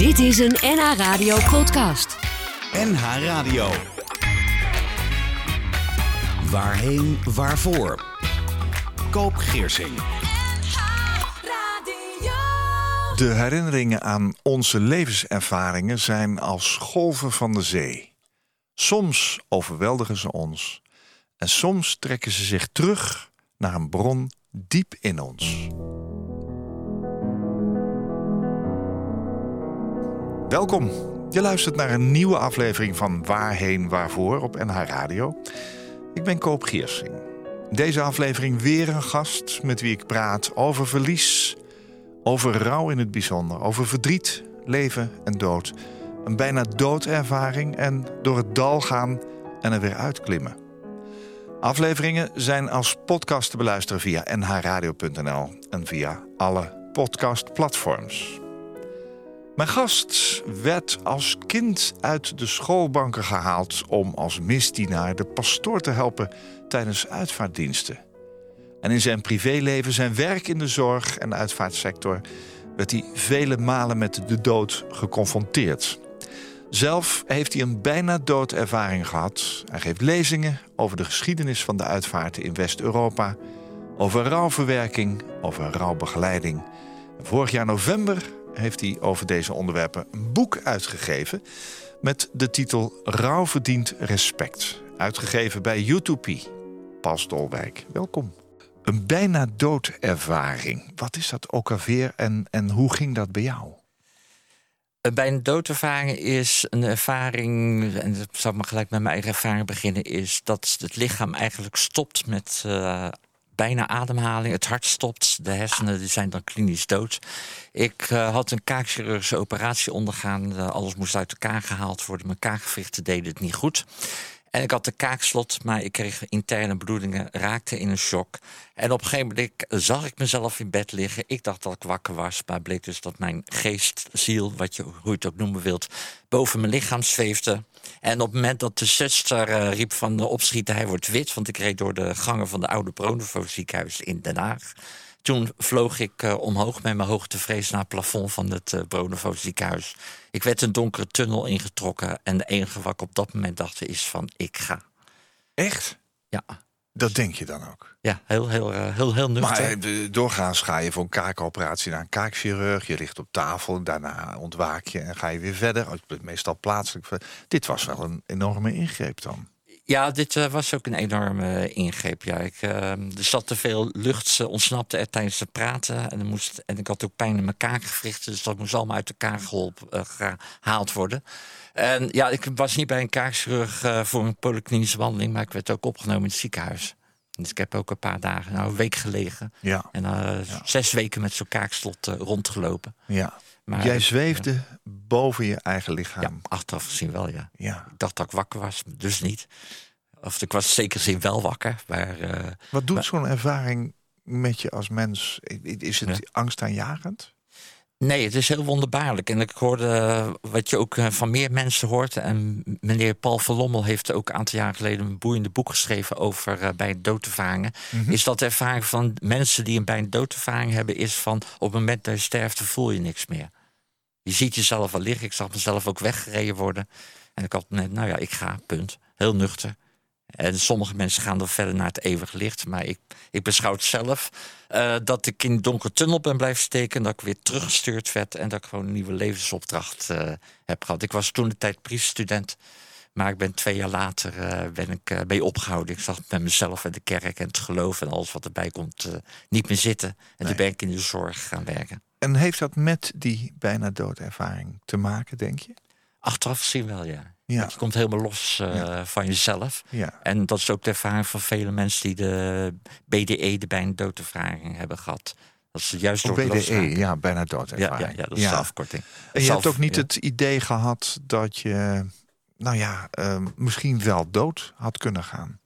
Dit is een NH Radio podcast. NH Radio. Waarheen, waarvoor? Koop Geersing. De herinneringen aan onze levenservaringen zijn als golven van de zee. Soms overweldigen ze ons en soms trekken ze zich terug naar een bron diep in ons. Welkom. Je luistert naar een nieuwe aflevering van Waarheen Waarvoor op NH Radio. Ik ben Koop Giersing. In deze aflevering weer een gast met wie ik praat over verlies, over rouw in het bijzonder, over verdriet, leven en dood. Een bijna doodervaring en door het dal gaan en er weer uitklimmen. Afleveringen zijn als podcast te beluisteren via nhradio.nl en via alle podcastplatforms. Mijn gast werd als kind uit de schoolbanken gehaald om als misdienaar de pastoor te helpen tijdens uitvaartdiensten. En in zijn privéleven, zijn werk in de zorg en uitvaartsector, werd hij vele malen met de dood geconfronteerd. Zelf heeft hij een bijna doodervaring gehad. Hij geeft lezingen over de geschiedenis van de uitvaarten in West-Europa, over rouwverwerking, over rouwbegeleiding. Vorig jaar november heeft hij over deze onderwerpen een boek uitgegeven met de titel Rouw verdient respect. Uitgegeven bij Utopie. Pas Dolwijk, welkom. Een bijna doodervaring. Wat is dat ook alweer en, en hoe ging dat bij jou? Een bijna doodervaring is een ervaring, en dat zal maar gelijk met mijn eigen ervaring beginnen, is dat het lichaam eigenlijk stopt met uh, bijna ademhaling. Het hart stopt, de hersenen die zijn dan klinisch dood. Ik uh, had een kaakchirurgische operatie ondergaan. Uh, alles moest uit elkaar gehaald worden. Mijn kaakgewrichten deden het niet goed. En ik had de kaakslot, maar ik kreeg interne bloedingen, raakte in een shock. En op een gegeven moment zag ik mezelf in bed liggen. Ik dacht dat ik wakker was, maar bleek dus dat mijn geest, ziel, wat je, hoe je het ook noemen wilt, boven mijn lichaam zweefde. En op het moment dat de zuster uh, riep van de opschieten, hij wordt wit, want ik reed door de gangen van de oude Bronovo ziekenhuis in Den Haag. Toen vloog ik uh, omhoog met mijn hoogtevrees naar het plafond van het uh, ziekenhuis. Ik werd een donkere tunnel ingetrokken en de enige wat ik op dat moment dacht is van ik ga. Echt? Ja. Dat denk je dan ook? Ja, heel, heel, uh, heel, heel nuchter. Maar doorgaans ga je voor een kaakoperatie naar een kaakchirurg. Je ligt op tafel, daarna ontwaak je en ga je weer verder. Meestal plaatselijk. Dit was wel een enorme ingreep dan. Ja, dit uh, was ook een enorme ingreep. Ja. Ik, uh, er zat te veel lucht, ze ontsnapte er tijdens het praten. En, moest, en ik had ook pijn in mijn kaakgewrichten, dus dat moest allemaal uit elkaar geholpen, uh, gehaald worden. En ja, ik was niet bij een kaakchirurg voor een polyklinische wandeling, maar ik werd ook opgenomen in het ziekenhuis. Dus ik heb ook een paar dagen, nou een week gelegen. Ja. En ja. zes weken met zo'n kaakslot rondgelopen. Ja. Maar Jij zweefde ja. boven je eigen lichaam. Ja, achteraf gezien wel, ja. ja. Ik dacht dat ik wakker was, dus niet. Of ik was zeker zin wel wakker. Maar, uh, Wat doet zo'n ervaring met je als mens? Is het ja. angstaanjagend? Nee, het is heel wonderbaarlijk. En ik hoorde wat je ook van meer mensen hoort. En meneer Paul van Lommel heeft ook een aantal jaar geleden een boeiende boek geschreven over uh, bij doodervaringen. Mm -hmm. Is dat de ervaring van mensen die een bij een doodervaring hebben, is van op het moment dat je sterft, voel je niks meer. Je ziet jezelf al liggen. Ik zag mezelf ook weggereden worden. En ik had net, nou ja, ik ga, punt. Heel nuchter. En sommige mensen gaan dan verder naar het eeuwige licht. Maar ik, ik beschouw het zelf uh, dat ik in de donkere tunnel ben blijven steken. Dat ik weer teruggestuurd werd. En dat ik gewoon een nieuwe levensopdracht uh, heb gehad. Ik was toen de tijd prieststudent. Maar ik ben twee jaar later uh, ben ik mee opgehouden. Ik zag met mezelf en de kerk en het geloof en alles wat erbij komt niet meer zitten. En nee. toen ben ik in de zorg gaan werken. En heeft dat met die bijna doodervaring te maken, denk je? Achteraf gezien wel, ja. Ja. Je komt helemaal los uh, ja. van jezelf. Ja. En dat is ook de ervaring van vele mensen die de BDE, de bijna doodervaring, hebben gehad. Dat is juist door BDE, ja, bijna doodervaring. Ja, ja, ja, dat is de afkorting. En je Zelf, hebt ook niet het idee gehad dat je, nou ja, uh, misschien wel dood had kunnen gaan.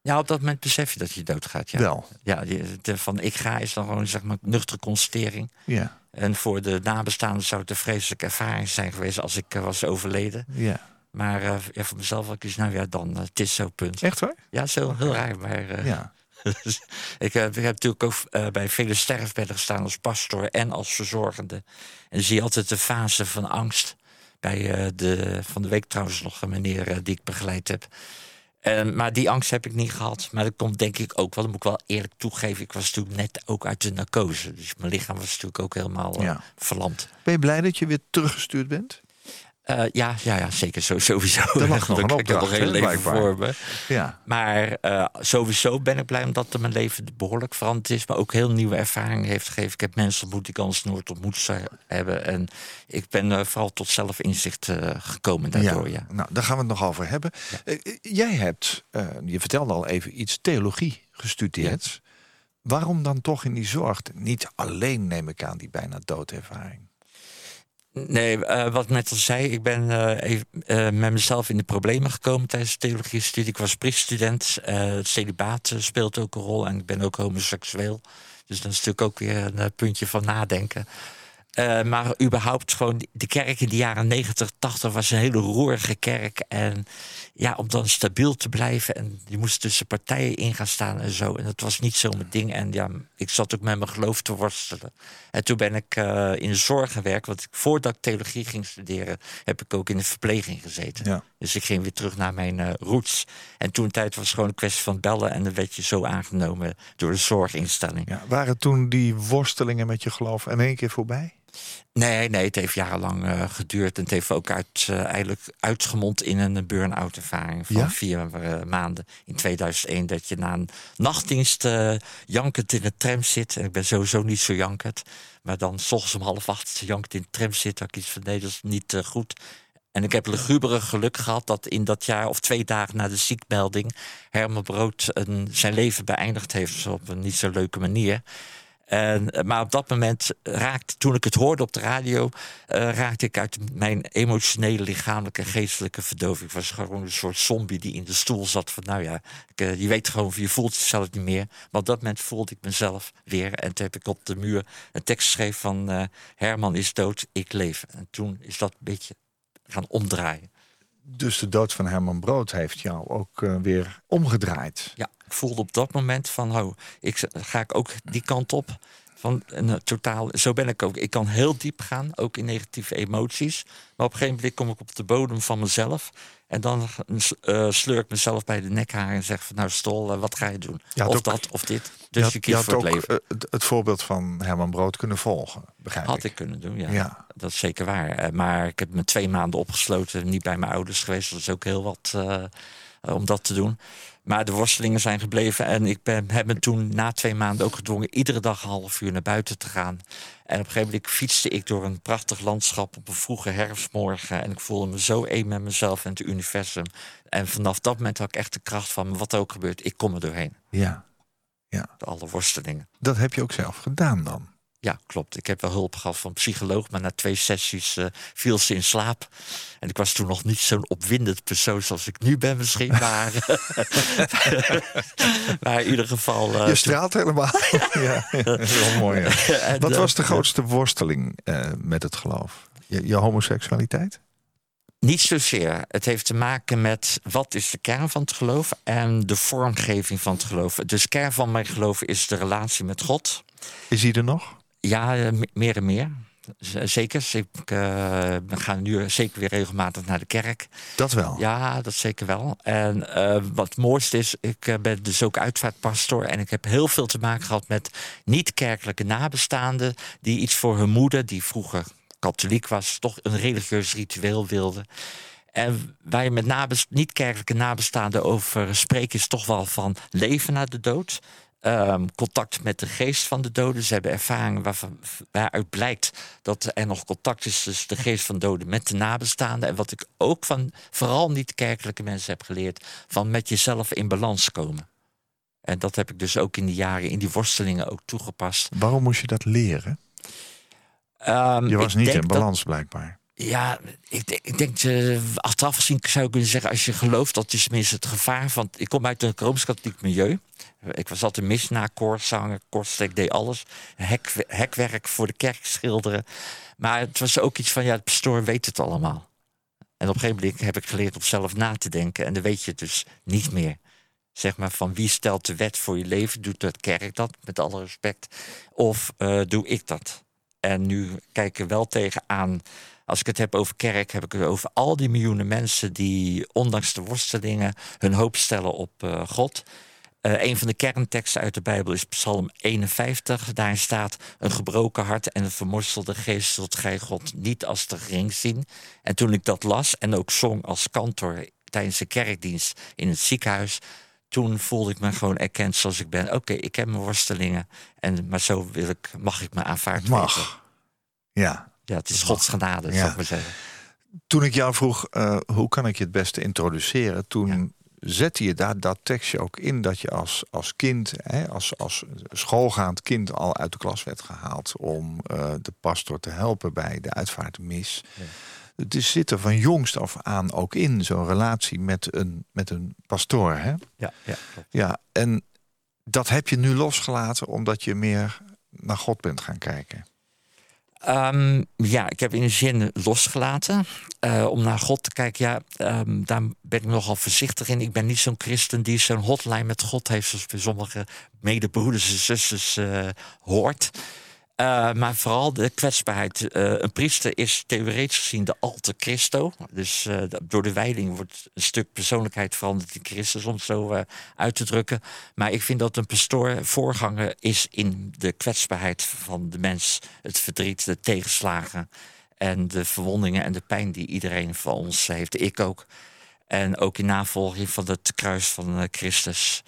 Ja, op dat moment besef je dat je doodgaat. Ja. Wel. Ja, de, van ik ga is dan gewoon zeg maar nuchtere constatering. Ja. En voor de nabestaanden zou het een vreselijke ervaring zijn geweest als ik uh, was overleden. Ja. Maar uh, ja, voor mezelf had ik dus, nou ja, dan, uh, het is zo, punt. Echt hoor? Ja, zo heel raar. Maar, ja. Dus ik, heb, ik heb natuurlijk ook bij vele sterfbedden gestaan als pastor en als verzorgende. En dan zie je altijd de fase van angst. Bij de, van de week trouwens nog een meneer die ik begeleid heb. maar die angst heb ik niet gehad. Maar dat komt denk ik ook wel. Dat moet ik wel eerlijk toegeven. Ik was natuurlijk net ook uit de narcose. Dus mijn lichaam was natuurlijk ook helemaal ja. verlamd. Ben je blij dat je weer teruggestuurd bent? Uh, ja, ja, ja, zeker. Zo, sowieso. Dat lag nog een opdracht, ik heb nog heel leven voor me. Ja. Maar uh, sowieso ben ik blij omdat mijn leven behoorlijk veranderd is. Maar ook heel nieuwe ervaringen heeft gegeven. Ik heb mensen ontmoet die ik anders nooit ontmoet hebben. En ik ben uh, vooral tot zelfinzicht gekomen daardoor. Ja. ja. Nou, daar gaan we het nog over hebben. Ja. jij hebt, je vertelde al even iets, theologie gestudeerd. Waarom dan toch in die zorg? Niet alleen, neem ik aan, die bijna doodervaring. Nee, uh, wat ik net al zei, ik ben uh, even, uh, met mezelf in de problemen gekomen tijdens de theologie-studie. Ik was prieststudent, het celibaat speelt ook een rol en ik ben ook homoseksueel. Dus dat is natuurlijk ook weer een puntje van nadenken. Uh, maar überhaupt gewoon de kerk in de jaren 90, 80 was een hele roerige kerk. En ja, om dan stabiel te blijven. En je moest tussen partijen in gaan staan en zo. En dat was niet zo mijn ding. En ja, ik zat ook met mijn geloof te worstelen. En toen ben ik uh, in de zorg gewerkt. Want voordat ik theologie ging studeren, heb ik ook in de verpleging gezeten. Ja. Dus ik ging weer terug naar mijn uh, roots. En toen tijd was het gewoon een kwestie van bellen. En dan werd je zo aangenomen door de zorginstelling. Ja, waren toen die worstelingen met je geloof in één keer voorbij? Nee, nee, het heeft jarenlang uh, geduurd. En het heeft ook uit, uh, eigenlijk uitgemond in een burn-out ervaring van ja? vier uh, maanden in 2001. Dat je na een nachtdienst jankend in de tram zit. En ik ben sowieso niet zo jankend. Maar dan s ochtends om half acht jankend in de tram zit. Dat ik iets van nee, dat is niet goed. En ik heb luguberig geluk gehad dat in dat jaar of twee dagen na de ziekmelding Herman Brood een, zijn leven beëindigd heeft op een niet zo leuke manier. En, maar op dat moment raakte, toen ik het hoorde op de radio, uh, raakte ik uit mijn emotionele, lichamelijke, geestelijke verdoving. Ik was gewoon een soort zombie die in de stoel zat. Van nou ja, ik, uh, je weet gewoon, je voelt jezelf niet meer. Maar op dat moment voelde ik mezelf weer. En toen heb ik op de muur een tekst geschreven van Herman is dood, ik leef. En toen is dat een beetje gaan omdraaien. Dus de dood van Herman Brood heeft jou ook weer omgedraaid. Ja ik voelde op dat moment van, oh, ik, ga ik ook die kant op. Van een totaal, zo ben ik ook. Ik kan heel diep gaan, ook in negatieve emoties. Maar op een gegeven moment kom ik op de bodem van mezelf. En dan uh, sleur ik mezelf bij de nekhaar en zeg van... nou, Stol, uh, wat ga je doen? Of ook, dat, of dit. Dus je, je, je had voor ook het, leven. Uh, het voorbeeld van Herman Brood kunnen volgen, begrijp Had ik. ik kunnen doen, ja. Ja. Dat is zeker waar. maar ik heb me twee maanden opgesloten. Niet bij mijn ouders geweest. Dat is ook heel wat om dat te doen. Maar de worstelingen zijn gebleven. En ik ben, heb me toen na twee maanden ook gedwongen iedere dag een half uur naar buiten te gaan. En op een gegeven moment fietste ik door een prachtig landschap op een vroege herfstmorgen. En ik voelde me zo één met mezelf en het universum. En vanaf dat moment had ik echt de kracht van wat er ook gebeurt, ik kom er doorheen. Ja. ja. Alle worstelingen. Dat heb je ook zelf gedaan dan? Ja, klopt. Ik heb wel hulp gehad van een psycholoog, maar na twee sessies uh, viel ze in slaap. En ik was toen nog niet zo'n opwindend persoon zoals ik nu ben misschien, maar, maar in ieder geval... Uh, je straalt toen... helemaal. ja, heel mooi. Ja. en, Wat was de grootste worsteling uh, met het geloof? Je, je homoseksualiteit? Niet zozeer. Het heeft te maken met wat is de kern van het geloof en de vormgeving van het geloof. Dus kern van mijn geloof is de relatie met God. Is die er nog? Ja, meer en meer. Zeker. Ik uh, ga nu zeker weer regelmatig naar de kerk. Dat wel? Ja, dat zeker wel. En uh, wat het mooiste is, ik uh, ben dus ook uitvaartpastor... en ik heb heel veel te maken gehad met niet-kerkelijke nabestaanden... die iets voor hun moeder, die vroeger katholiek was... toch een religieus ritueel wilde. En waar je met niet-kerkelijke nabestaanden over spreekt... is toch wel van leven na de dood... Um, contact met de geest van de doden. Ze hebben ervaringen waarvan, waaruit blijkt dat er nog contact is tussen de geest van de doden met de nabestaanden. En wat ik ook van vooral niet-kerkelijke mensen heb geleerd, van met jezelf in balans komen. En dat heb ik dus ook in die jaren, in die worstelingen ook toegepast. Waarom moest je dat leren? Um, je was niet in balans, dat, blijkbaar. Ja, ik, denk, ik denk uh, achteraf gezien zou ik kunnen zeggen... als je gelooft, dat is tenminste het gevaar van... Ik kom uit een rooms-katholiek milieu. Ik was altijd mis na koorzanger, kortsteek, deed alles. Hek, hekwerk voor de kerk schilderen. Maar het was ook iets van, ja, de pastoor weet het allemaal. En op een gegeven moment heb ik geleerd om zelf na te denken. En dan weet je het dus niet meer. Zeg maar van wie stelt de wet voor je leven? Doet de kerk dat, met alle respect? Of eh, doe ik dat? En nu kijk ik wel tegenaan. Als ik het heb over kerk, heb ik het over al die miljoenen mensen die, ondanks de worstelingen, hun hoop stellen op uh, God. Uh, een van de kernteksten uit de Bijbel is Psalm 51. Daarin staat: Een gebroken hart en een vermorzelde geest zult gij God niet als te gering zien. En toen ik dat las en ook zong als kantor tijdens de kerkdienst in het ziekenhuis, toen voelde ik me gewoon erkend zoals ik ben. Oké, ik heb mijn worstelingen, en, maar zo wil ik, mag ik me aanvaard Mag. weten. Ja. Ja, het is Gods genade, Ja. zou ik maar zeggen. Toen ik jou vroeg, eh, hoe kan ik je het beste introduceren? Toen zette je daar dat tekstje ook in dat je als, als kind, hè, als, als schoolgaand kind al uit de klas werd gehaald om eh, de pastor te helpen bij de uitvaartmis. Het is, zit er van jongst af aan ook in, zo'n relatie met een, met een pastoor. Hè? Ja, ja, klopt. Ja, en dat heb je nu losgelaten omdat je meer naar God bent gaan kijken. Ehm, ja, ik heb in een zin losgelaten. eh, om naar God te kijken, ja, ehm, daar ben ik nogal voorzichtig in. Ik ben niet zo'n christen die zo'n hotline met God heeft... zoals bij sommige medebroeders en zusters eh, hoort. Eh, maar vooral de kwetsbaarheid. Eh, een priester is theoretisch gezien de alte Christo. Dus eh, door de wijding wordt een stuk persoonlijkheid veranderd in Christus, om het zo uit te drukken. Maar ik vind dat een pastoor voorganger is in de kwetsbaarheid van de mens. Het verdriet, de tegenslagen en de verwondingen en de pijn die iedereen van ons heeft. Ik ook. En ook in navolging van het kruis van Christus.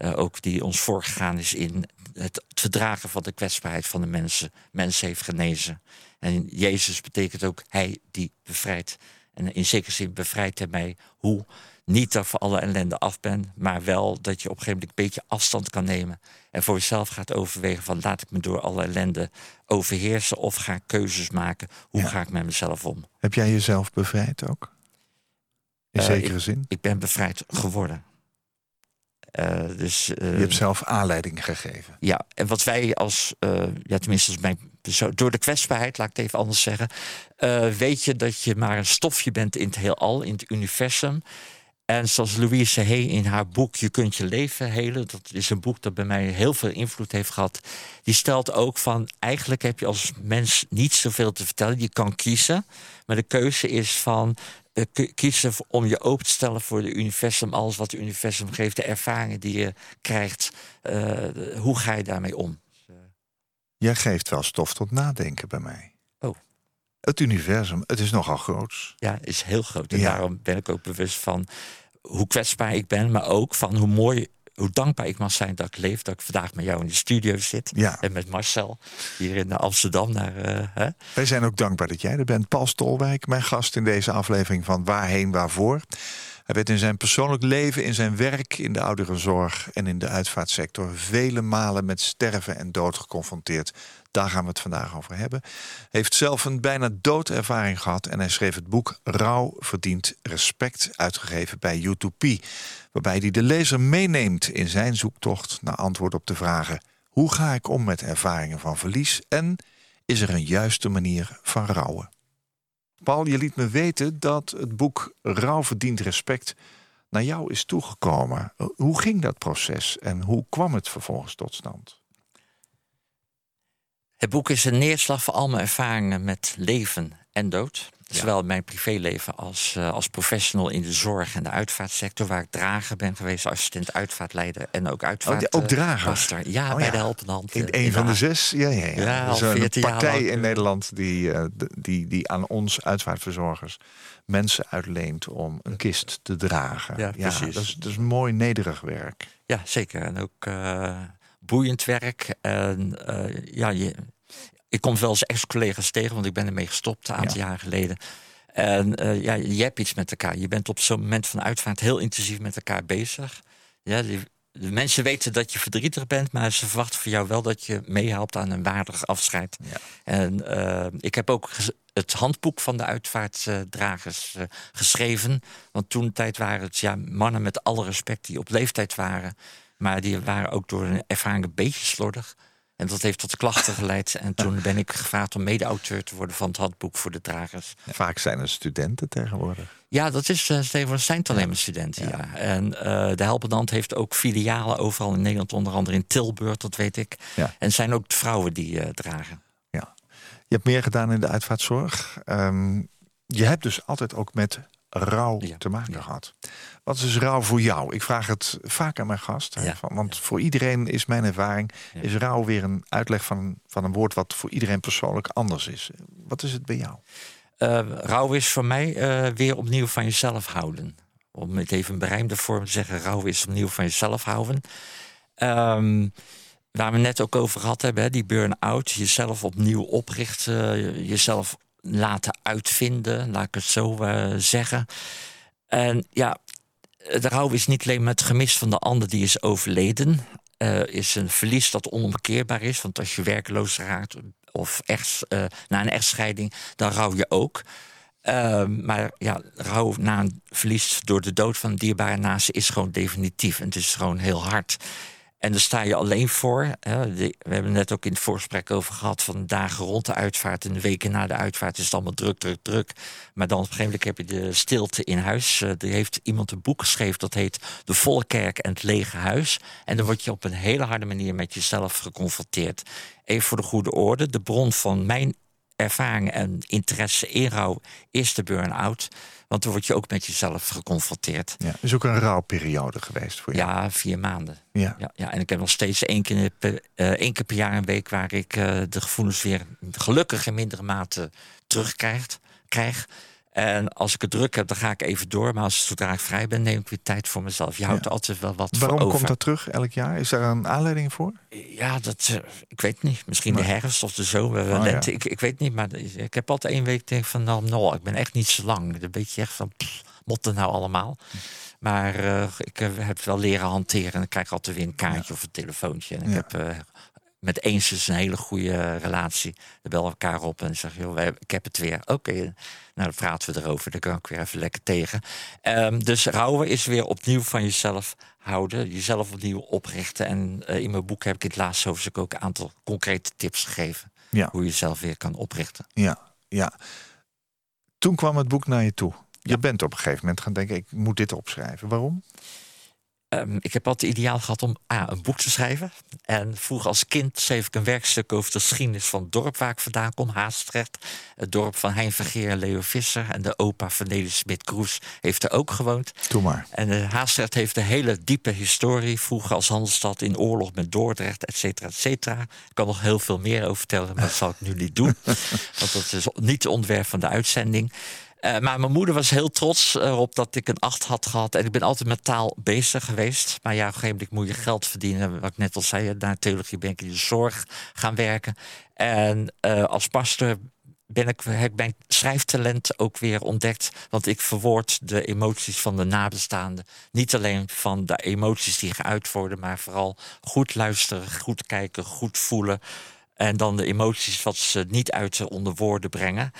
Eh, ook die ons voorgegaan is in het verdragen van de kwetsbaarheid van de mensen. Mensen heeft genezen. En Jezus betekent ook hij die bevrijdt. En in zekere zin bevrijdt hij mij hoe niet dat ik van alle ellende af ben, maar wel dat je op een gegeven moment een beetje afstand kan nemen. En voor jezelf gaat overwegen van laat ik me door alle ellende overheersen of ga ik keuzes maken. Hoe Ja. ga ik met mezelf om? Heb jij jezelf bevrijd ook? In Eh, zekere zin? Ik ben bevrijd geworden. Eh, dus, eh, Je hebt zelf aanleiding gegeven. Ja, en wat wij als, eh, ja, tenminste als mijn persoon, door de kwetsbaarheid, laat ik het even anders zeggen, eh, weet je dat je maar een stofje bent in het heelal, in het universum. En zoals Louise Hay in haar boek Je kunt je leven helen, dat is een boek dat bij mij heel veel invloed heeft gehad. Die stelt ook van, eigenlijk heb je als mens niet zoveel te vertellen. Je kan kiezen, maar de keuze is van eh, kiezen om je open te stellen voor het universum, alles wat het universum geeft, de ervaringen die je krijgt. eh, hoe ga je daarmee om? Jij geeft wel stof tot nadenken bij mij. Oh. Het universum, het is nogal groots. Ja, is heel groot. En Ja. daarom ben ik ook bewust van hoe kwetsbaar ik ben, maar ook van hoe mooi, hoe dankbaar ik mag zijn dat ik leef, dat ik vandaag met jou in de studio zit. Ja. En met Marcel hier in Amsterdam. Naar, eh, hè? Wij zijn ook dankbaar dat jij er bent. Paul Stolwijk, mijn gast in deze aflevering van Waarheen Waarvoor. Hij werd in zijn persoonlijk leven, in zijn werk, in de ouderenzorg en in de uitvaartsector vele malen met sterven en dood geconfronteerd. Daar gaan we het vandaag over hebben. Heeft zelf een bijna doodervaring gehad en hij schreef het boek Rouw verdient respect, uitgegeven bij U2P, waarbij hij de lezer meeneemt in zijn zoektocht naar antwoord op de vragen: hoe ga ik om met ervaringen van verlies en is er een juiste manier van rouwen? Paul, je liet me weten dat het boek Rouw verdient respect naar jou is toegekomen. Hoe ging dat proces en hoe kwam het vervolgens tot stand? Het boek is een neerslag voor al mijn ervaringen met leven en dood. Zowel mijn privéleven als, eh, als professional in de zorg en de uitvaartsector, waar ik drager ben geweest, assistent uitvaartleider en ook uitvaart. Oh, ook eh, drager? Ja, Oh, bij ja. de helpende hand. In eh, een van de zes? Ja, ja, ja. Ja, een 14 jaar partij in Nederland die, eh, die, die aan ons uitvaartverzorgers mensen uitleent om een kist te dragen. Ja, precies. dat, is, dat is mooi nederig werk. Ja, zeker. En ook eh, boeiend werk. En eh, ja, je, ik kom wel eens ex-collega's tegen, want ik ben ermee gestopt een aantal Ja. jaar geleden. En eh, ja, je hebt iets met elkaar. Je bent op zo'n moment van uitvaart heel intensief met elkaar bezig. Ja, die- de mensen weten dat je verdrietig bent, maar ze verwachten van jou wel dat je meehelpt aan een waardig afscheid. Ja. En eh, ik heb ook het handboek van de uitvaartdragers geschreven. Want toen tijd waren het ja, mannen met alle respect die op leeftijd waren. Maar die waren ook door hun ervaring een beetje slordig. En dat heeft tot klachten geleid. En toen ben ik gevraagd om mede-auteur te worden van het handboek voor de dragers. Vaak zijn er studenten tegenwoordig. Ja, dat is uh, tegenwoordig zijn het alleen maar studenten. Ja. En uh, de Helpende Hand heeft ook filialen overal in Nederland, onder andere in Tilburg, dat weet ik. Ja. En zijn ook vrouwen die uh, dragen. Ja. Je hebt meer gedaan in de uitvaartzorg. Um, je hebt dus altijd ook met rouw Ja. te maken Ja. gehad. Wat is rouw voor jou? Ik vraag het vaak aan mijn gast. hè, van- want voor iedereen is mijn ervaring... Is rouw weer een uitleg van, van een woord... wat voor iedereen persoonlijk anders is. Wat is het bij jou? Eh, rouw is voor mij eh, weer opnieuw van jezelf houden. Om het even in berijmde vorm te zeggen, rouw is opnieuw van jezelf houden. Ehm, waar we net ook over gehad hebben, hè, die burn-out, jezelf opnieuw oprichten, jezelf laten uitvinden, laat ik het zo eh, zeggen. En ja, de rouw is niet alleen met het gemis van de ander die is overleden. eh, is een verlies dat onomkeerbaar is. Want als je werkloos raakt of echt, eh, na een echtscheiding, dan rouw je ook. Eh, maar ja, rouw na een verlies door de dood van een dierbare naast is gewoon definitief. En het is gewoon heel hard. En daar sta je alleen voor. We hebben het net ook in het voorgesprek over gehad... van dagen rond de uitvaart en de weken na de uitvaart... is het allemaal druk, druk, druk. Maar dan op een gegeven moment heb je de stilte in huis. Eh, er heeft iemand een boek geschreven dat heet... De Volle Kerk en het Lege Huis. En dan word je op een hele harde manier met jezelf geconfronteerd. Even voor de goede orde. De bron van mijn ervaring en interesse in rouw is de burn-out. Want dan word je ook met jezelf geconfronteerd. Ja, is ook een rouwperiode geweest voor jou. Ja, vier maanden. Ja. Ja, ja, en ik heb nog steeds één keer, per, eh, één keer per jaar een week waar ik eh, de gevoelens weer gelukkig in mindere mate terugkrijg. Krijg. En als ik het druk heb, dan ga ik even door. Maar als zodra ik vrij ben, neem ik weer tijd voor mezelf. Je houdt Ja. altijd wel wat Waarom over. komt dat terug elk jaar? Is daar een aanleiding voor? Ja, dat, eh, ik weet niet. Misschien de herfst of de zomer, Oh, lente. ja. Ik, ik weet niet, maar ik heb altijd één week denk van... nou, nou, ik ben echt niet zo lang. Dan weet je echt van, pff, mot het nou allemaal? Maar eh, ik eh, heb het wel leren hanteren. En dan krijg ik altijd weer een kaartje of een telefoontje. En ik heb met eens dus een hele goede relatie. We bellen elkaar op en zeggen, joh, ik heb het weer. Oké, nou dan praten we erover. Dan kan ik weer even lekker tegen. Ehm, dus rouwen is weer opnieuw van jezelf houden. Jezelf opnieuw oprichten. En eh, in mijn boek heb ik in het laatste hoofdstuk ook een aantal concrete tips gegeven. Ja. Hoe je jezelf weer kan oprichten. Ja, ja. Toen kwam het boek naar je toe. Je Ja. bent op een gegeven moment gaan denken, ik moet dit opschrijven. Waarom? Ehm, ik heb altijd ideaal gehad om A, een boek te schrijven. En vroeger als kind schreef ik een werkstuk over de geschiedenis van het dorp waar ik vandaan kom, Haastrecht. Het dorp van Hein Vergeer en Leo Visser. En de opa van Nelly Smit-Kroes heeft er ook gewoond. Doe maar. En uh, Haastrecht heeft een hele diepe historie. Vroeger als handelsstad in oorlog met Dordrecht, et cetera, et cetera. Ik kan nog heel veel meer over vertellen, maar dat zal ik nu niet doen. Want dat is niet het onderwerp van de uitzending. Uh, maar mijn moeder was heel trots erop dat ik een acht had gehad. En ik ben altijd met taal bezig geweest. Maar ja, op een gegeven moment moet je geld verdienen. Wat ik net al zei, na theologie ben ik in de zorg gaan werken. En uh, als pastor ben ik, heb ik mijn schrijftalent ook weer ontdekt. Want ik verwoord de emoties van de nabestaanden. Niet alleen van de emoties die geuit worden, maar vooral goed luisteren, goed kijken, goed voelen. En dan de emoties wat ze niet uit onder woorden brengen.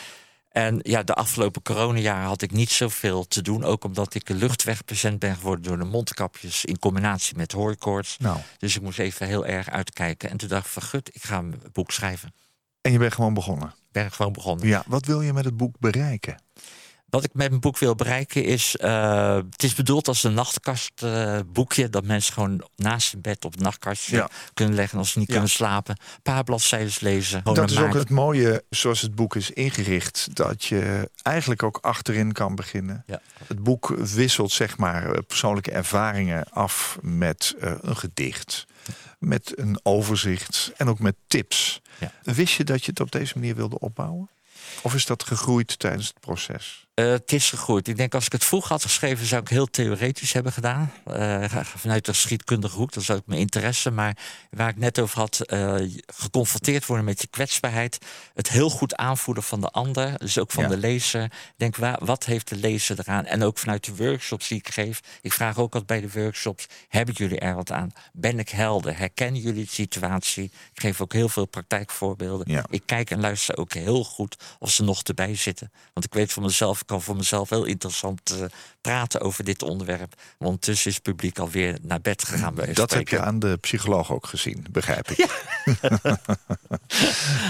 En ja, de afgelopen coronajaren had ik niet zoveel te doen. Ook omdat ik een luchtwegpatiënt ben geworden door de mondkapjes in combinatie met hooikoorts. Nou. Dus ik moest even heel erg uitkijken. En toen dacht ik van gut, ik ga een boek schrijven. En je bent gewoon begonnen? Ik ben gewoon begonnen. Ja, wat wil je met het boek bereiken? Wat ik met mijn boek wil bereiken is... Uh, het is bedoeld als een nachtkastboekje... Uh, dat mensen gewoon naast hun bed op het nachtkastje Ja. kunnen leggen... als ze niet Ja. kunnen slapen. Een paar bladzijden lezen. Dat is ook het mooie, zoals het boek is ingericht... dat je eigenlijk ook achterin kan beginnen. Ja. Het boek wisselt zeg maar eh, persoonlijke ervaringen af met eh, een gedicht... met een overzicht en ook met tips. Wist je dat je het op deze manier wilde opbouwen? Of is dat gegroeid tijdens het proces? Uh, het is gegroeid. Ik denk als ik het vroeg had geschreven, zou ik heel theoretisch hebben gedaan. Uh, vanuit de geschiedkundige hoek, dat is ook mijn interesse. Maar waar ik net over had, uh, geconfronteerd worden met je kwetsbaarheid. Het heel goed aanvoelen van de ander, dus ook van Ja. de lezer. Ik denk, waar, wat heeft de lezer eraan? En ook vanuit de workshops die ik geef. Ik vraag ook altijd bij de workshops, hebben jullie er wat aan? Ben ik helder? Herkennen jullie de situatie? Ik geef ook heel veel praktijkvoorbeelden. Ja. Ik kijk en luister ook heel goed of ze nog erbij zitten. Want ik weet voor mezelf, ik kan voor mezelf heel interessant uh, praten over dit onderwerp. Want ondertussen is het publiek alweer naar bed gegaan. Bij dat heb je aan de psycholoog ook gezien, begrijp ik. Ja,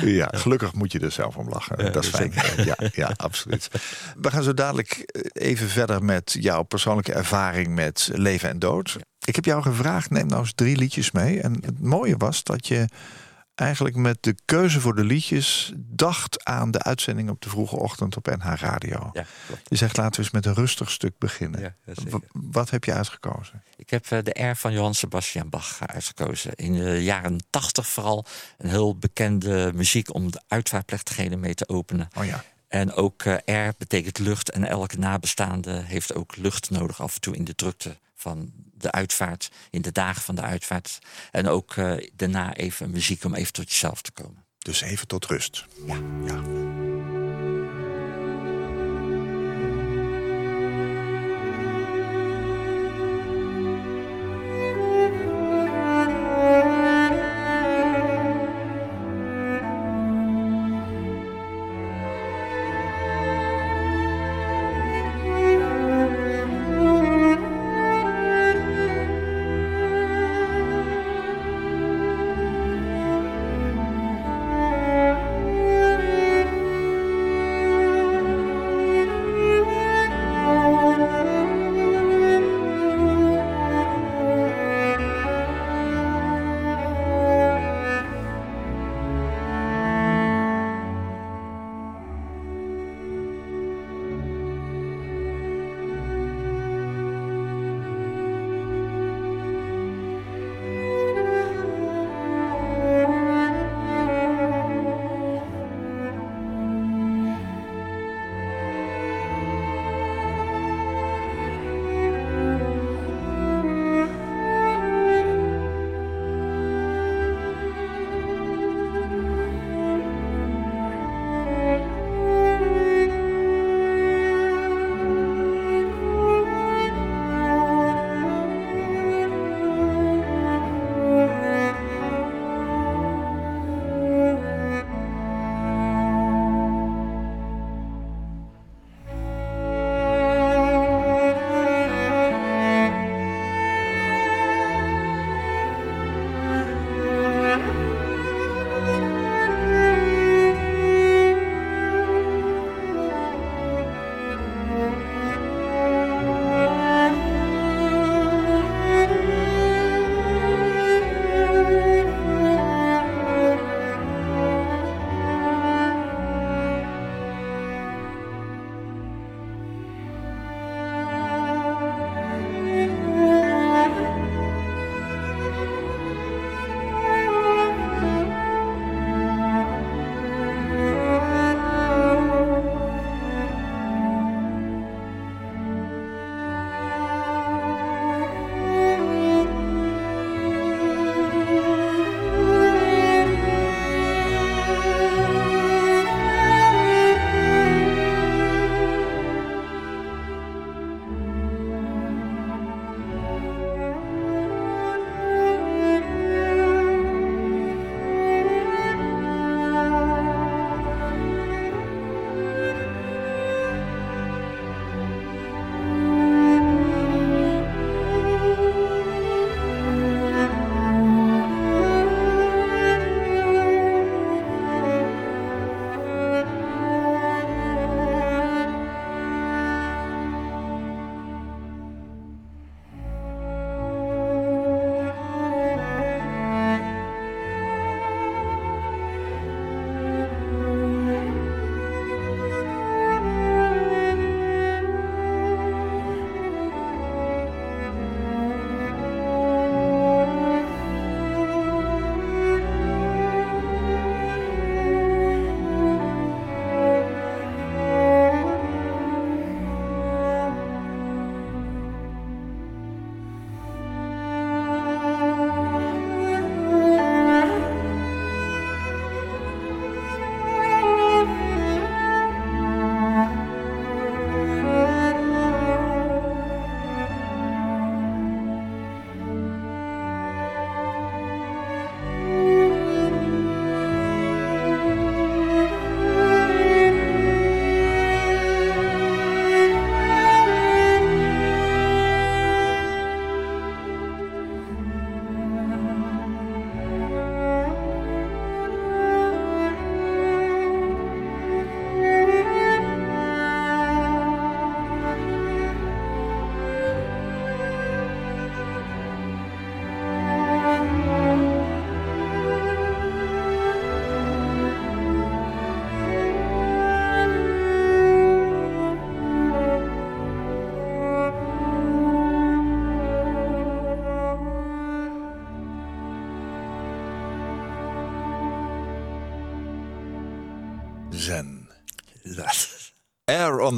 ja gelukkig moet je er zelf om lachen. dat is fijn. Ja, ja, absoluut. We gaan zo dadelijk eh, even verder met jouw persoonlijke ervaring met leven en dood. Ik heb jou gevraagd, neem nou eens drie liedjes mee. En het mooie was dat je eigenlijk met de keuze voor de liedjes dacht aan de uitzending op de vroege ochtend op NH Radio. Ja, je zegt laten we eens met een rustig stuk beginnen. Ja, wat heb je uitgekozen? Ik heb eh, de R van Johann Sebastian Bach uitgekozen. In de jaren tachtig vooral een heel bekende muziek om de uitvaartplechtigheden mee te openen. Oh ja. En ook uh, R betekent lucht en elke nabestaande heeft ook lucht nodig af en toe in de drukte van de uitvaart, in de dagen van de uitvaart. En ook uh, daarna even muziek om even tot jezelf te komen. Dus even tot rust. Ja. ja.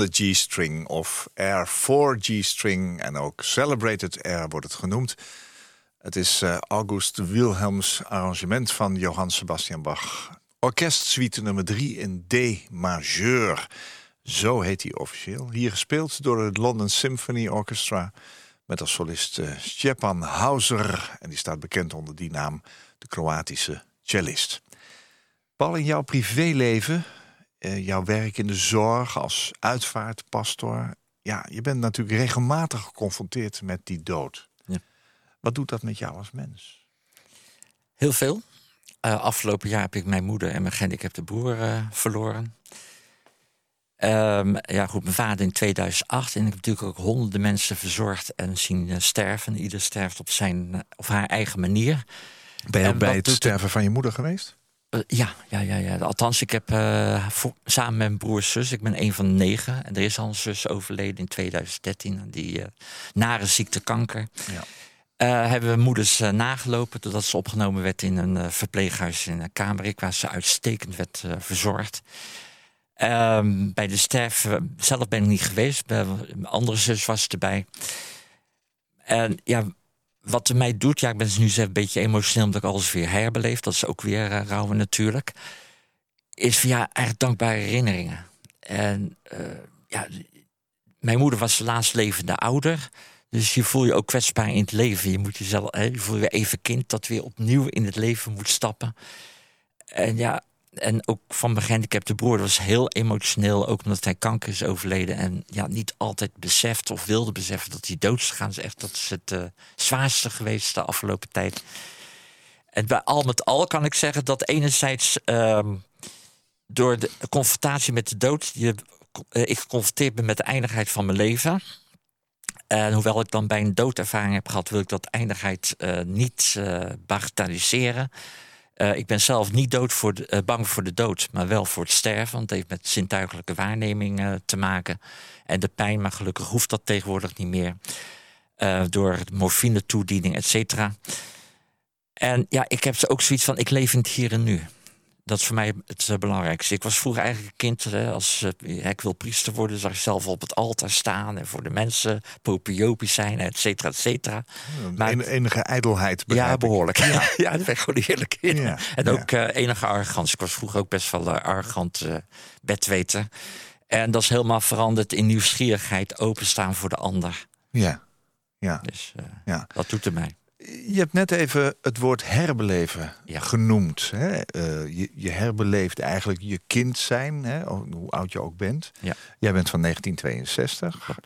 The G-string of Air for G-string en ook Celebrated Air wordt het genoemd. Het is uh, August Wilhelms arrangement van Johann Sebastian Bach. Orkestsuite nummer 3 in D majeur. Zo heet hij officieel. Hier gespeeld door het London Symphony Orchestra met als solist uh, Hauser. En die staat bekend onder die naam, de Kroatische cellist. Paul, in jouw privéleven, uh, jouw werk in de zorg als uitvaartpastor... ja, je bent natuurlijk regelmatig geconfronteerd met die dood. Ja. Wat doet dat met jou als mens? Heel veel. Uh, afgelopen jaar heb ik mijn moeder en mijn gehandicapte broer uh, verloren. Um, ja, goed, mijn vader in 2008. En ik heb natuurlijk ook honderden mensen verzorgd en zien sterven. Ieder sterft op zijn of haar eigen manier. Ben je ook bij het sterven van je moeder geweest? Ja, ja, ja, ja. Althans, ik heb voor, samen met mijn broer en zus, ik ben een van de negen. En er is al een zus overleden in 2013. Die nare ziekte kanker. Ja. Uh, hebben we moeders uh, nagelopen totdat ze opgenomen werd in een uh, verpleeghuis in Kamerik, waar ze uitstekend werd verzorgd. Ehm, bij de sterf zelf ben ik niet geweest, bij mijn andere zus was erbij. En ja, wat het mij doet, ja, ik ben dus nu zelf een beetje emotioneel omdat ik alles weer herbeleef, dat is ook weer rouwen natuurlijk, is ja, eigenlijk dankbare herinneringen. En ja, mijn moeder was de laatst levende ouder. Dus je voel je ook kwetsbaar in het leven. Je moet jezelf, hè, je voel je even kind dat weer opnieuw in het leven moet stappen. En ja, en ook van mijn gehandicapte broer was heel emotioneel, ook omdat hij kanker is overleden en ja, niet altijd beseft of wilde beseffen dat hij dood is gegaan. echt dat is het uh, zwaarste geweest de afgelopen tijd. En bij al met al kan ik zeggen dat enerzijds uh, door de confrontatie met de dood, je, uh, ik geconfronteerd ben met de eindigheid van mijn leven. En hoewel ik dan bij een doodervaring heb gehad, wil ik dat eindigheid uh, niet bagatelliseren. Uh, ik ben zelf niet dood voor de, bang voor de dood, maar wel voor het sterven. Want het heeft met zintuigelijke waarneming te maken. En de pijn, maar gelukkig hoeft dat tegenwoordig niet meer. door morfine toediening, et cetera. En ja, ik heb ook zoiets van, ik leef in het hier en nu dat is voor mij het uh, belangrijkste. Ik was vroeger eigenlijk een kind, hè, als uh, ik wil priester worden, zag ik zelf op het altaar staan en voor de mensen popiopisch zijn, et cetera, et cetera. Maar enige ijdelheid. Ja, behoorlijk. Ja. ja, daar ben ik gewoon eerlijk in. Ja, en ook uh, enige arrogantie. Ik was vroeger ook best wel arrogant bedweter. En dat is helemaal veranderd in nieuwsgierigheid, openstaan voor de ander. Ja, ja. Dus ja. dat doet er mij. Je hebt net even het woord herbeleven genoemd. Hè? Uh, je, je, herbeleeft eigenlijk je kind zijn, hè? hoe oud je ook bent. Ja. Jij bent van 1962.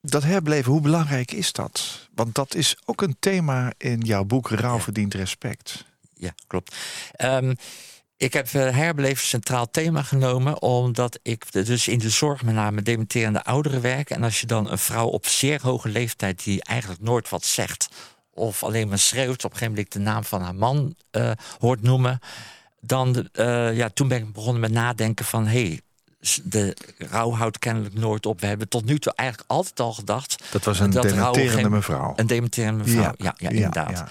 Dat herbeleven, hoe belangrijk is dat? Want dat is ook een thema in jouw boek Rouw verdient respect. Ja, klopt. Um, ik heb uh, herbeleven centraal thema genomen, omdat ik dus in de zorg met name dementerende ouderen werk. En als je dan een vrouw op zeer hoge leeftijd die eigenlijk nooit wat zegt, of alleen maar schreeuwt, op een gegeven moment de naam van haar man uh, hoort noemen, dan uh, ja, toen ben ik begonnen met nadenken van hé, hey, de rouw houdt kennelijk nooit op. We hebben tot nu toe eigenlijk altijd al gedacht. Dat was een dementerende mevrouw. Een dementerende mevrouw, ja, ja, ja inderdaad.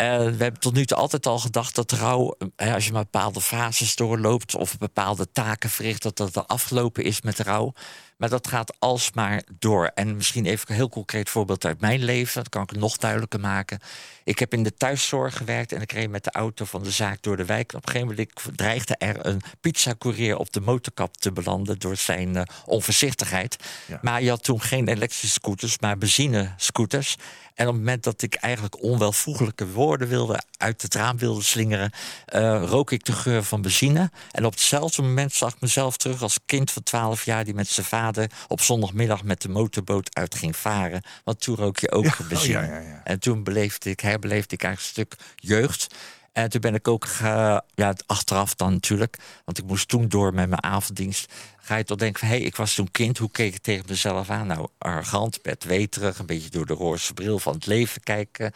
Uh, we hebben tot nu toe altijd al gedacht dat rouw, uh, als je maar bepaalde fases doorloopt of bepaalde taken verricht, dat dat afgelopen is met rouw. Maar dat gaat alsmaar door. En misschien even een heel concreet voorbeeld uit mijn leven. Dat kan ik nog duidelijker maken. Ik heb in de thuiszorg gewerkt en ik reed met de auto van de zaak door de wijk. Op een gegeven moment dreigde er een pizzacourier op de motorkap te belanden door zijn uh, onvoorzichtigheid. Maar je had toen geen elektrische scooters, maar benzinescooters. En op het moment dat ik eigenlijk onwelvoegelijke woorden wilde uit het raam wilde slingeren, uh, rook ik de geur van benzine. En op hetzelfde moment zag ik mezelf terug als kind van 12 jaar die met zijn vader op zondagmiddag met de motorboot uit ging varen. Want toen rook je ook ja, benzine. Oh, ja, en toen beleefde ik, herbeleefde ik eigenlijk een stuk jeugd. En toen ben ik ook, uh, ja, achteraf dan natuurlijk, want ik moest toen door met mijn avonddienst. Ga je toch denken van, hé, hey, ik was toen kind, hoe keek ik tegen mezelf aan? Nou, arrogant, bedweterig, een beetje door de roze bril van het leven kijken.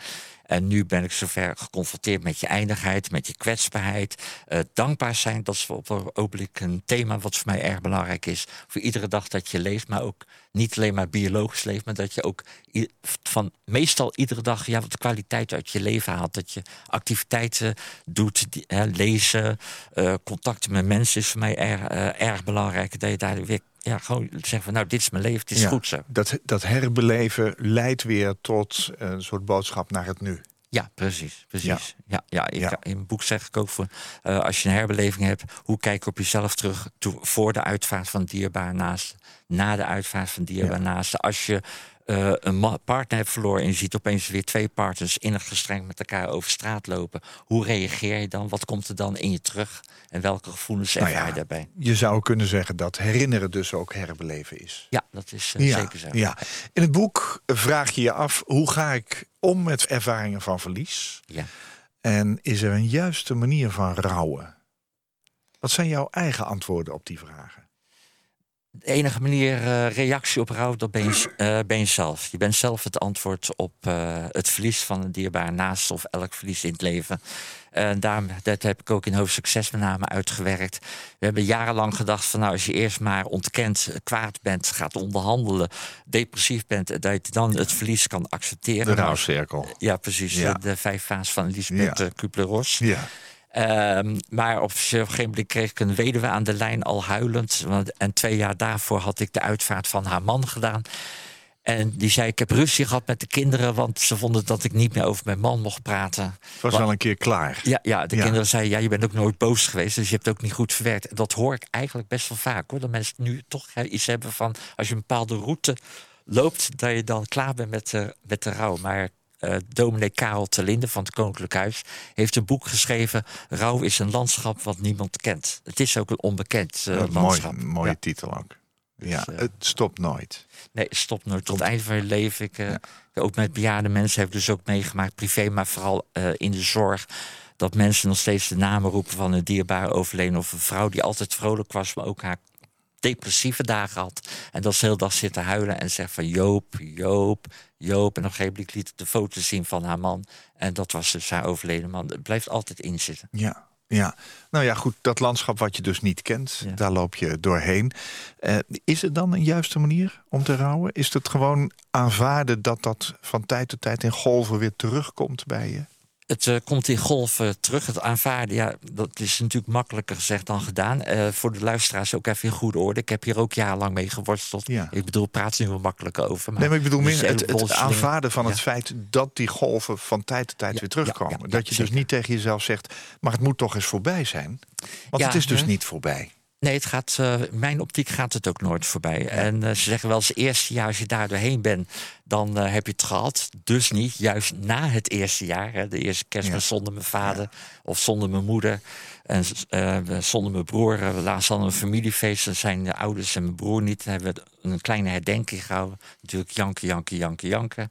En nu ben ik zover geconfronteerd met je eindigheid, met je kwetsbaarheid. Uh, dankbaar zijn, dat is op een ogenblik een thema wat voor mij erg belangrijk is. Voor iedere dag dat je leeft, maar ook niet alleen maar biologisch leeft, maar dat je ook van meestal iedere dag ja, wat kwaliteit uit je leven haalt. Dat je activiteiten doet, hè, lezen, uh, contacten met mensen is voor mij erg, uh, erg belangrijk. Dat je daar weer ja, gewoon zeggen van nou, dit is mijn leven, het is Ja, goed zo. Dat, dat herbeleven leidt weer tot een soort boodschap naar het nu. Ja, precies. precies. Ja. Ja, ik. In mijn boek zeg ik ook voor eh, als je een herbeleving hebt, hoe kijk je op jezelf terug toe, voor de uitvaart van dierbaar naast, na de uitvaart van dierbaar naast. Als je eh, een partner hebt verloren en je ziet opeens weer twee partners innig gestrengd met elkaar over straat lopen, hoe reageer je dan? Wat komt er dan in je terug? En welke gevoelens Nou ervaar ja, je daarbij? Je zou kunnen zeggen dat herinneren dus ook herbeleven is. Ja, dat is eh, zeker zo. ja. In het boek vraag je je af hoe ga ik om met ervaringen van verlies? Ja. En is er een juiste manier van rouwen? Wat zijn jouw eigen antwoorden op die vragen? De enige manier eh, reactie op rouw, dat ben je, eh, ben je zelf. Je bent zelf het antwoord op eh, het verlies van een dierbaar naast of elk verlies in het leven. En daarom, dat heb ik ook in hoofdstuk 6 met name uitgewerkt. We hebben jarenlang gedacht van nou, als je eerst maar ontkent, kwaad bent, gaat onderhandelen, depressief bent, dat je dan het verlies kan accepteren. De rouwcirkel. Ja, precies. Ja. De, de vijf fases van Elisabeth ja. Kubler-Ross. Ja. Ehm, maar op een gegeven moment kreeg ik een weduwe aan de lijn al huilend. Want, en twee jaar daarvoor had ik de uitvaart van haar man gedaan. En die zei, ik heb ruzie gehad met de kinderen... want ze vonden dat ik niet meer over mijn man mocht praten. Het was wel een keer klaar. Ja, ja de Ja. kinderen zeiden, ja, je bent ook nooit boos geweest... dus je hebt het ook niet goed verwerkt. En dat hoor ik eigenlijk best wel vaak, hoor. Dat mensen nu toch iets hebben van... als je een bepaalde route loopt, dat je dan klaar bent met de, met de rouw. Maar eh dominee Karel Terlinde van het Koninklijk Huis... heeft een boek geschreven... Rouw is een landschap wat niemand kent. Het is ook een onbekend eh, mooi, landschap. mooie Ja. titel ook. Ja, eh, het stopt nooit. Nee, stop nooit tot het einde van je leven. Ik, Ook met bejaarde mensen heb ik dus ook meegemaakt, privé, maar vooral in de zorg. Dat mensen nog steeds de namen roepen van een dierbare overleden. Of een vrouw die altijd vrolijk was, maar ook haar depressieve dagen had. En dat ze heel dag zit te huilen en zegt van Joop, Joop, Joop. En op een gegeven moment liet de foto zien van haar man. En dat was dus haar overleden man. Het blijft altijd inzitten. Ja, ja. Nou ja, goed, dat landschap wat je dus niet kent, Ja. daar loop je doorheen. Eh, is het dan een juiste manier om te rouwen? Is het gewoon aanvaarden dat dat van tijd tot tijd in golven weer terugkomt bij je? Het eh, komt in golven terug. Het aanvaarden, ja, dat is natuurlijk makkelijker gezegd dan gedaan. Eh, voor de luisteraars ook even in goede orde. Ik heb hier ook jarenlang mee geworsteld. Ja. Ik bedoel, praat er nu wel makkelijker over. nee, maar ik bedoel meer het, het aanvaarden van het feit dat die golven van tijd tot tijd Ja, weer terugkomen. dat je dus niet tegen jezelf zegt, maar het moet toch eens voorbij zijn. Want het is dus niet voorbij. Nee, het gaat, eh, mijn optiek gaat het ook nooit voorbij. En eh, ze zeggen wel eens, het eerste jaar als je daar doorheen bent, dan eh, heb je het gehad. Dus niet, juist na het eerste jaar. Hè, de eerste kerstmis Ja. zonder mijn vader of zonder mijn moeder. En zonder mijn broer. Eh, Laatst hadden we een familiefeest. Dan zijn de ouders en mijn broer niet. Dan hebben we een kleine herdenking gehouden. Natuurlijk janken, janken, janken, janken.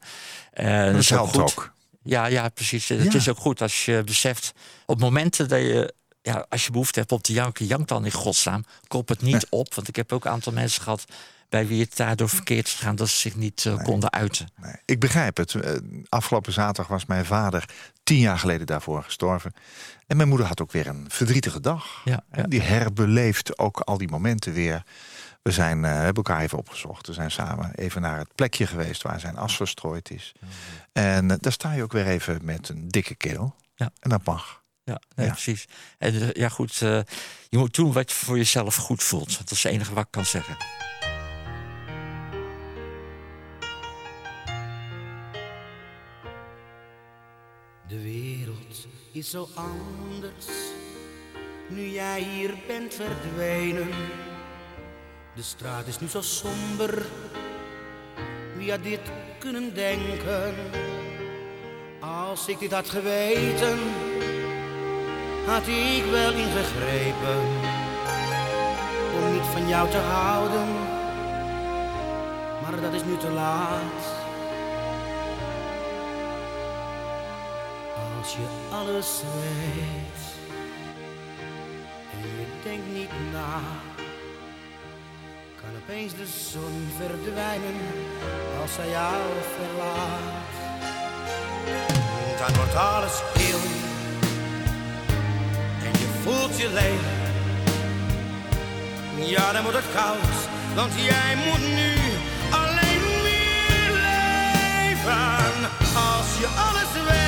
Eh, Dat is helpt goed. ook. Ja, ja, precies. Het is ook goed als je beseft... op momenten dat je... Ja, als je behoefte hebt om te janken, jank dan in godsnaam. Kop het niet op, want ik heb ook een aantal mensen gehad... bij wie het daardoor verkeerd is gegaan... dat ze zich niet eh, konden uiten. Nee, ik begrijp het. Eh, Afgelopen zaterdag was mijn vader tien jaar geleden daarvoor gestorven. En mijn moeder had ook weer een verdrietige dag. Ja, En ja. Die herbeleeft ook al die momenten weer. We zijn, eh, hebben elkaar even opgezocht. We zijn samen even naar het plekje geweest waar zijn as verstrooid is. En daar sta je ook weer even met een dikke keel. Ja. En dat mag. Ja, nee, Ja. precies. En eh, ja, goed, eh, je moet doen wat je voor jezelf goed voelt. Dat is het enige wat ik kan zeggen. De wereld is zo anders nu jij hier bent verdwenen. De straat is nu zo somber. Wie had dit kunnen denken? Als ik dit had geweten, had ik wel ingegrepen om niet van jou te houden. Maar dat is nu te laat. Als je alles weet en je denkt niet na, kan opeens de zon verdwijnen als zij jou verlaat. Dan wordt alles je voelt je leeg. Ja, dan wordt het koud, want jij moet nu alleen meer leven. Als je alles weet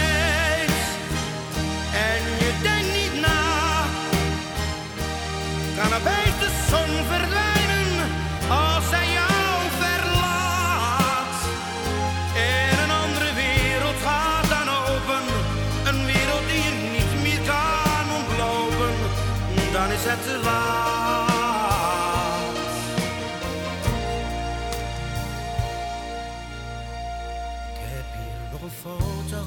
dan is het te laat. Ik heb hier nog een foto,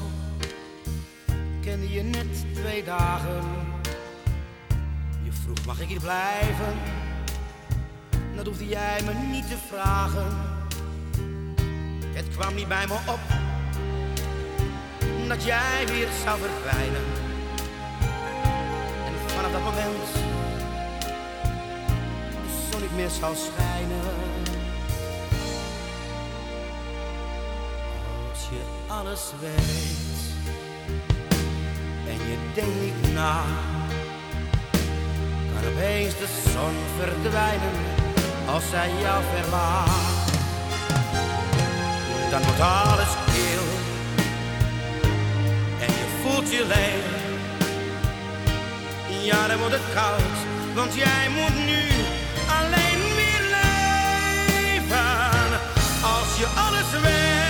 kende je net twee dagen. Je vroeg mag ik hier blijven, dat hoefde jij me niet te vragen. Het kwam niet bij me op dat jij weer zou verdwijnen. En vanaf dat moment niet meer zou schijnen. Als je alles weet en je denkt na, kan opeens de zon verdwijnen als zij jou verlaat. Dan wordt alles kil en je voelt je leeg. Ja, dan wordt het koud, want jij moet nu je alles weet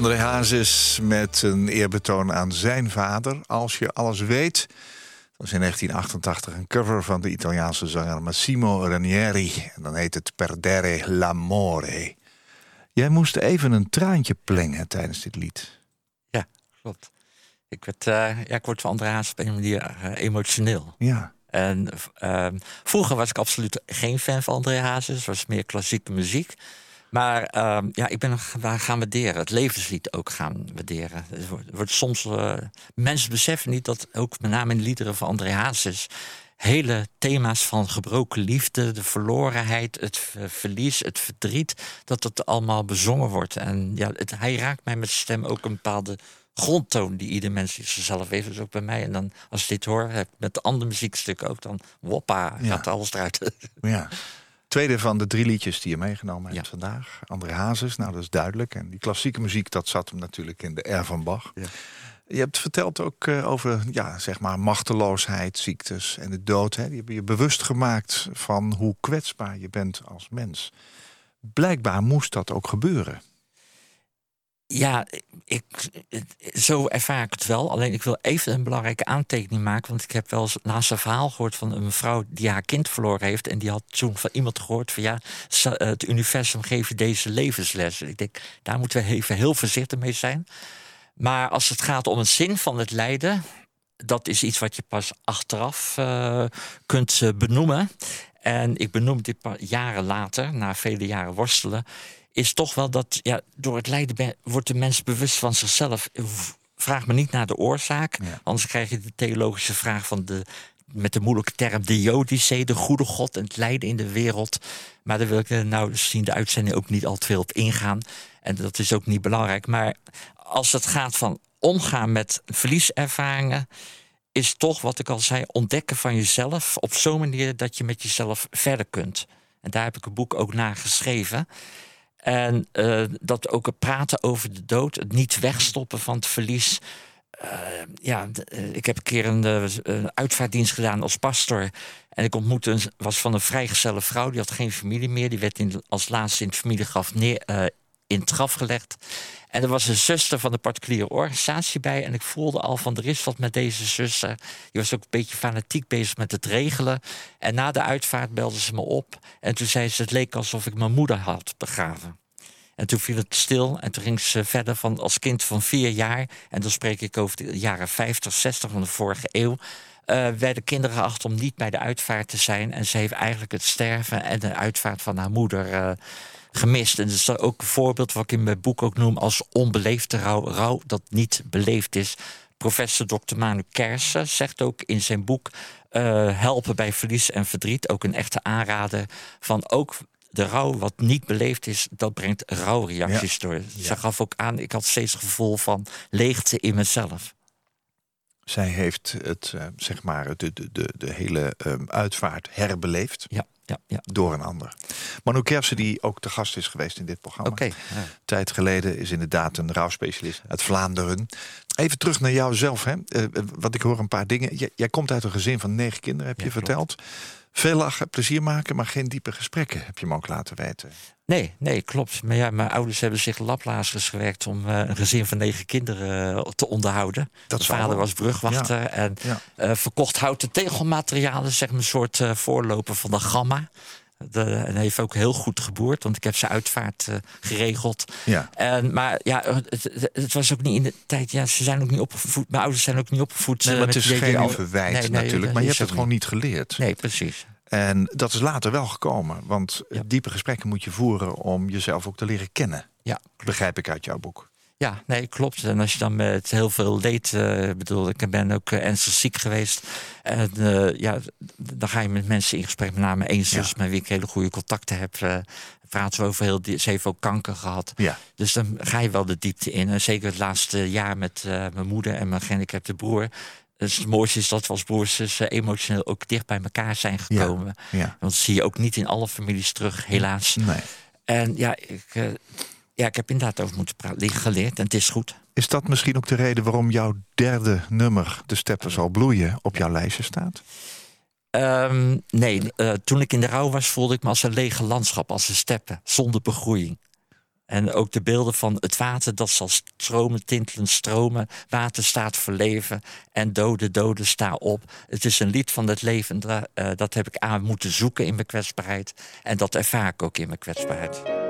André Hazes met een eerbetoon aan zijn vader. Als je alles weet. Dat was in 1988 een cover van de Italiaanse zanger Massimo Ranieri. En dan heet het Perdere l'amore. Jij moest even een traantje plengen tijdens dit lied. Ja, klopt. Ik, werd, eh, ja, ik word van André Hazes op een manier eh, emotioneel. Ja, En ehm, vroeger was ik absoluut geen fan van André Hazes. Het was meer klassieke muziek. Maar ehm, ja, ik ben gaan gaan waarderen. Het levenslied ook gaan waarderen. Het wordt, wordt soms... eh, mensen beseffen niet dat ook met name in de liederen van André Hazes... hele thema's van gebroken liefde, de verlorenheid, het verlies, het verdriet... dat dat allemaal bezongen wordt. En ja, het, hij raakt mij met stem ook een bepaalde grondtoon... die ieder mens zichzelf heeft, dus ook bij mij. En dan, als ik dit hoor, met de andere muziekstukken ook... dan woppa, Ja. gaat alles eruit. ja. Tweede van de drie liedjes die je meegenomen hebt Ja. vandaag. André Hazes, nou dat is duidelijk. En die klassieke muziek, dat zat hem natuurlijk in de R van Bach. Ja. Je hebt verteld ook eh, over ja, zeg maar machteloosheid, ziektes en de dood. Hè. Die hebben je bewust gemaakt van hoe kwetsbaar je bent als mens. Blijkbaar moest dat ook gebeuren. Ja, ik, zo ervaar ik het wel. Alleen ik wil even een belangrijke aantekening maken. Want ik heb wel eens naast een verhaal gehoord van een mevrouw die haar kind verloren heeft. En die had toen van iemand gehoord van ja, het universum geeft deze levensles. Ik denk, daar moeten we even heel voorzichtig mee zijn. Maar als het gaat om het zin van het lijden, dat is iets wat je pas achteraf eh, kunt eh, benoemen. En ik benoem dit jaren later, na vele jaren worstelen, is toch wel dat ja, door het lijden wordt de mens bewust van zichzelf. Vraag me niet naar de oorzaak, Ja. anders krijg je de theologische vraag van de met de moeilijke term de Jodicee, de goede God en het lijden in de wereld. Maar daar wil ik eh, nou zien de uitzending ook niet al te veel op ingaan. En dat is ook niet belangrijk. Maar als het gaat van omgaan met verlieservaringen, is toch wat ik al zei, ontdekken van jezelf op zo'n manier dat je met jezelf verder kunt. En daar heb ik een boek ook naar geschreven. En eh, dat ook het praten over de dood, het niet wegstoppen van het verlies. Eh, ja, eh, ik heb een keer een, een uitvaartdienst gedaan als pastor. En ik ontmoette een, was van een vrijgezelle vrouw, die had geen familie meer. Die werd in, als laatste in het familiegraf neer, in het graf gelegd. En er was een zuster van de particuliere organisatie bij. En ik voelde al van er is wat met deze zuster. Die was ook een beetje fanatiek bezig met het regelen. En na de uitvaart belde ze me op. En toen zei ze: Het leek alsof ik mijn moeder had begraven. En toen viel het stil en toen ging ze verder van als kind van vier jaar. En dan spreek ik over de jaren 50, 60 van de vorige eeuw. Uh, werden kinderen geacht om niet bij de uitvaart te zijn. En ze heeft eigenlijk het sterven en de uitvaart van haar moeder uh, gemist. En dat is ook een voorbeeld wat ik in mijn boek ook noem als onbeleefde rouw. Rouw dat niet beleefd is. Professor Dr. Manu Kersen zegt ook in zijn boek uh, Helpen bij verlies en verdriet. Ook een echte aanrader van ook de rouw wat niet beleefd is, dat brengt rouwreacties ja. door. Ze gaf ook aan, ik had steeds het gevoel van leegte in mezelf. Zij heeft het, uh, zeg maar, de, de, de, de hele um, uitvaart herbeleefd. Ja. Ja, ja. Door een ander. Manu Kersen, die ook te gast is geweest in dit programma. Oké. Okay, ja. Tijd geleden is inderdaad een rouwspecialist uit Vlaanderen. Even terug naar jouzelf. Hè. Uh, wat ik hoor een paar dingen. Jij, jij, komt uit een gezin van negen kinderen, heb je ja, verteld. Klopt. Veel lachen, plezier maken, maar geen diepe gesprekken, heb je me ook laten weten. Nee, nee, klopt. Maar ja, mijn ouders hebben zich laplazers gewerkt om uh, een gezin van negen kinderen uh, te onderhouden. Dat Mijn vader was brugwachter ja. en ja. uh, verkocht houten tegelmaterialen, zeg maar een soort voorloper van de gamma. De, en heeft ook heel goed geboerd, want ik heb zijn uitvaart uh, geregeld. Ja. En, maar ja, het, het, was ook niet in de tijd. Ja, ze zijn ook niet opgevoed. Mijn ouders zijn ook niet opgevoed. Nee, maar het is geen verwijt nee, nee, natuurlijk. Maar je hebt het gewoon niet geleerd. Nee, precies. En dat is later wel gekomen. Want ja. diepe gesprekken moet je voeren om jezelf ook te leren kennen. Ja. Begrijp ik uit jouw boek. Ja, nee, klopt. En als je dan met heel veel leed, uh, bedoel, ik ben ook uh, ernstig ziek geweest. En uh, ja, dan ga je met mensen in gesprek, met name één zus, ja. met wie ik hele goede contacten heb. praten we over heel, ze heeft ook kanker gehad. Ja. Dus dan ga je wel de diepte in. En zeker het laatste jaar met mijn moeder en mijn gehandicapte broer. Dus het mooiste is dat we als broers dus, emotioneel ook dicht bij elkaar zijn gekomen. Ja. Ja. Want dat zie je ook niet in alle families terug, helaas. Nee. En ja, ik ja, ik heb inderdaad over moeten praten, geleerd en het is goed. Is dat misschien ook de reden waarom jouw derde nummer, De Steppen zal bloeien, op jouw lijstje staat? Um, nee, uh, toen ik in de rouw was, voelde ik me als een lege landschap, als een steppen, zonder begroeiing. En ook de beelden van het water dat zal stromen, tintelen, stromen. Water staat voor leven en dode, dode sta op. Het is een lied van het leven. Uh, dat heb ik aan moeten zoeken in mijn kwetsbaarheid. En dat ervaar ik ook in mijn kwetsbaarheid.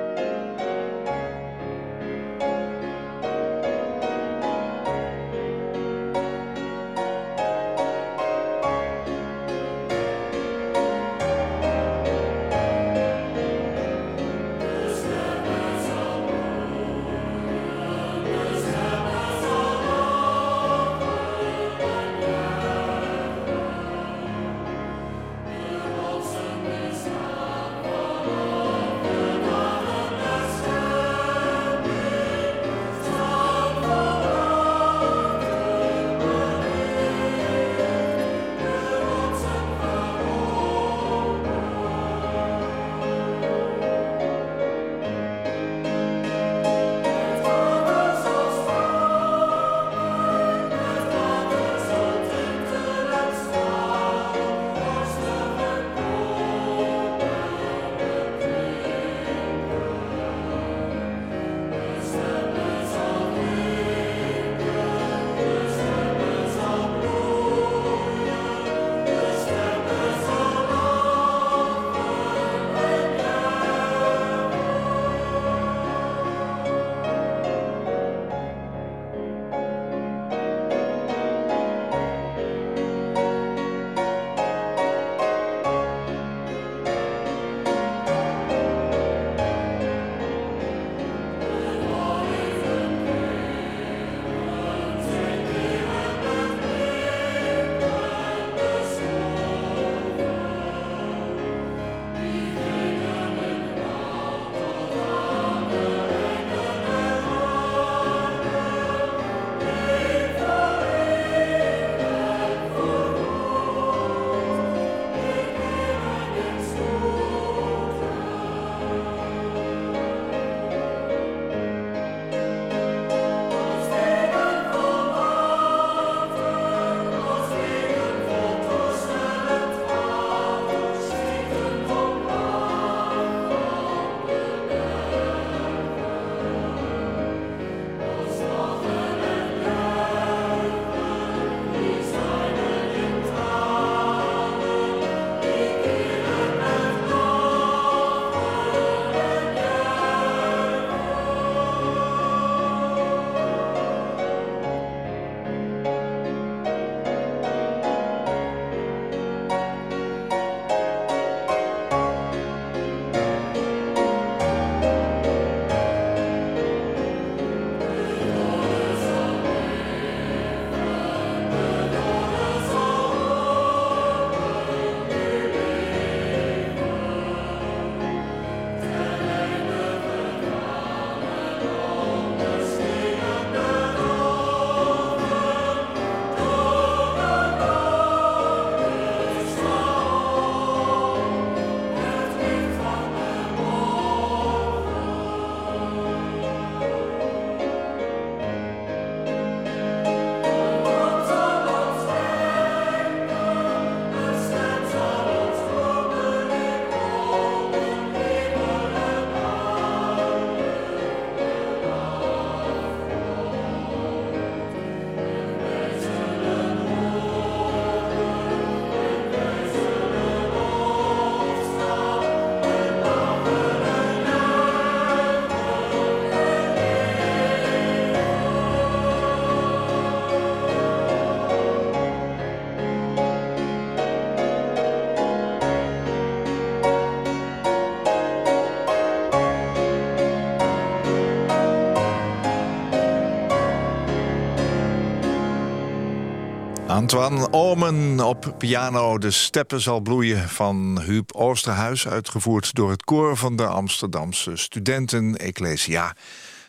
Antoine Omen op piano. De steppen zal bloeien van Huub Oosterhuis. Uitgevoerd door het koor van de Amsterdamse Studenten Ecclesia.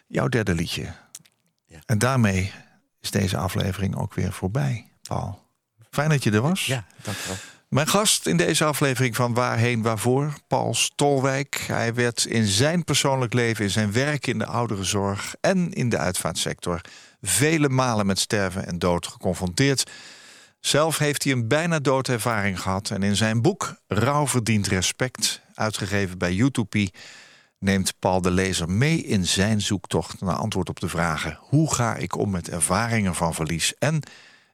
Jouw derde liedje. Ja. En daarmee is deze aflevering ook weer voorbij, Paul. Fijn dat je er was. Ja, dank wel. Mijn gast in deze aflevering van Waarheen Waarvoor, Paul Stolwijk. Hij werd in zijn persoonlijk leven, in zijn werk in de ouderenzorg en in de uitvaartsector vele malen met sterven en dood geconfronteerd. Zelf heeft hij een bijna doodervaring gehad en in zijn boek Rouw verdient respect, uitgegeven bij Utopie, neemt Paul de lezer mee in zijn zoektocht naar antwoord op de vragen: hoe ga ik om met ervaringen van verlies en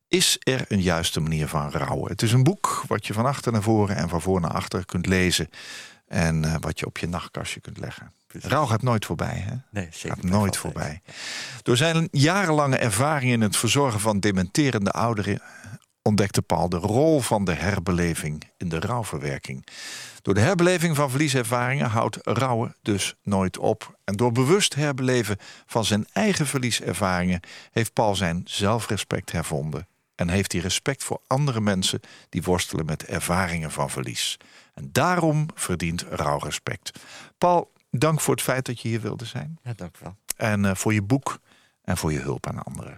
is er een juiste manier van rouwen? Het is een boek wat je van achter naar voren en van voor naar achter kunt lezen en eh, wat je op je nachtkastje kunt leggen. Rouw gaat nooit voorbij, hè? Nee, zeker. gaat nooit voorbij. Door zijn jarenlange ervaring in het verzorgen van dementerende ouderen ontdekte Paul de rol van de herbeleving in de rouwverwerking. Door de herbeleving van verlieservaringen houdt rouwen dus nooit op. En door bewust herbeleven van zijn eigen verlieservaringen heeft Paul zijn zelfrespect hervonden. En heeft hij respect voor andere mensen die worstelen met ervaringen van verlies. En daarom verdient rouw respect. Paul, dank voor het feit dat je hier wilde zijn. Ja, dank wel. En eh, voor je boek en voor je hulp aan anderen.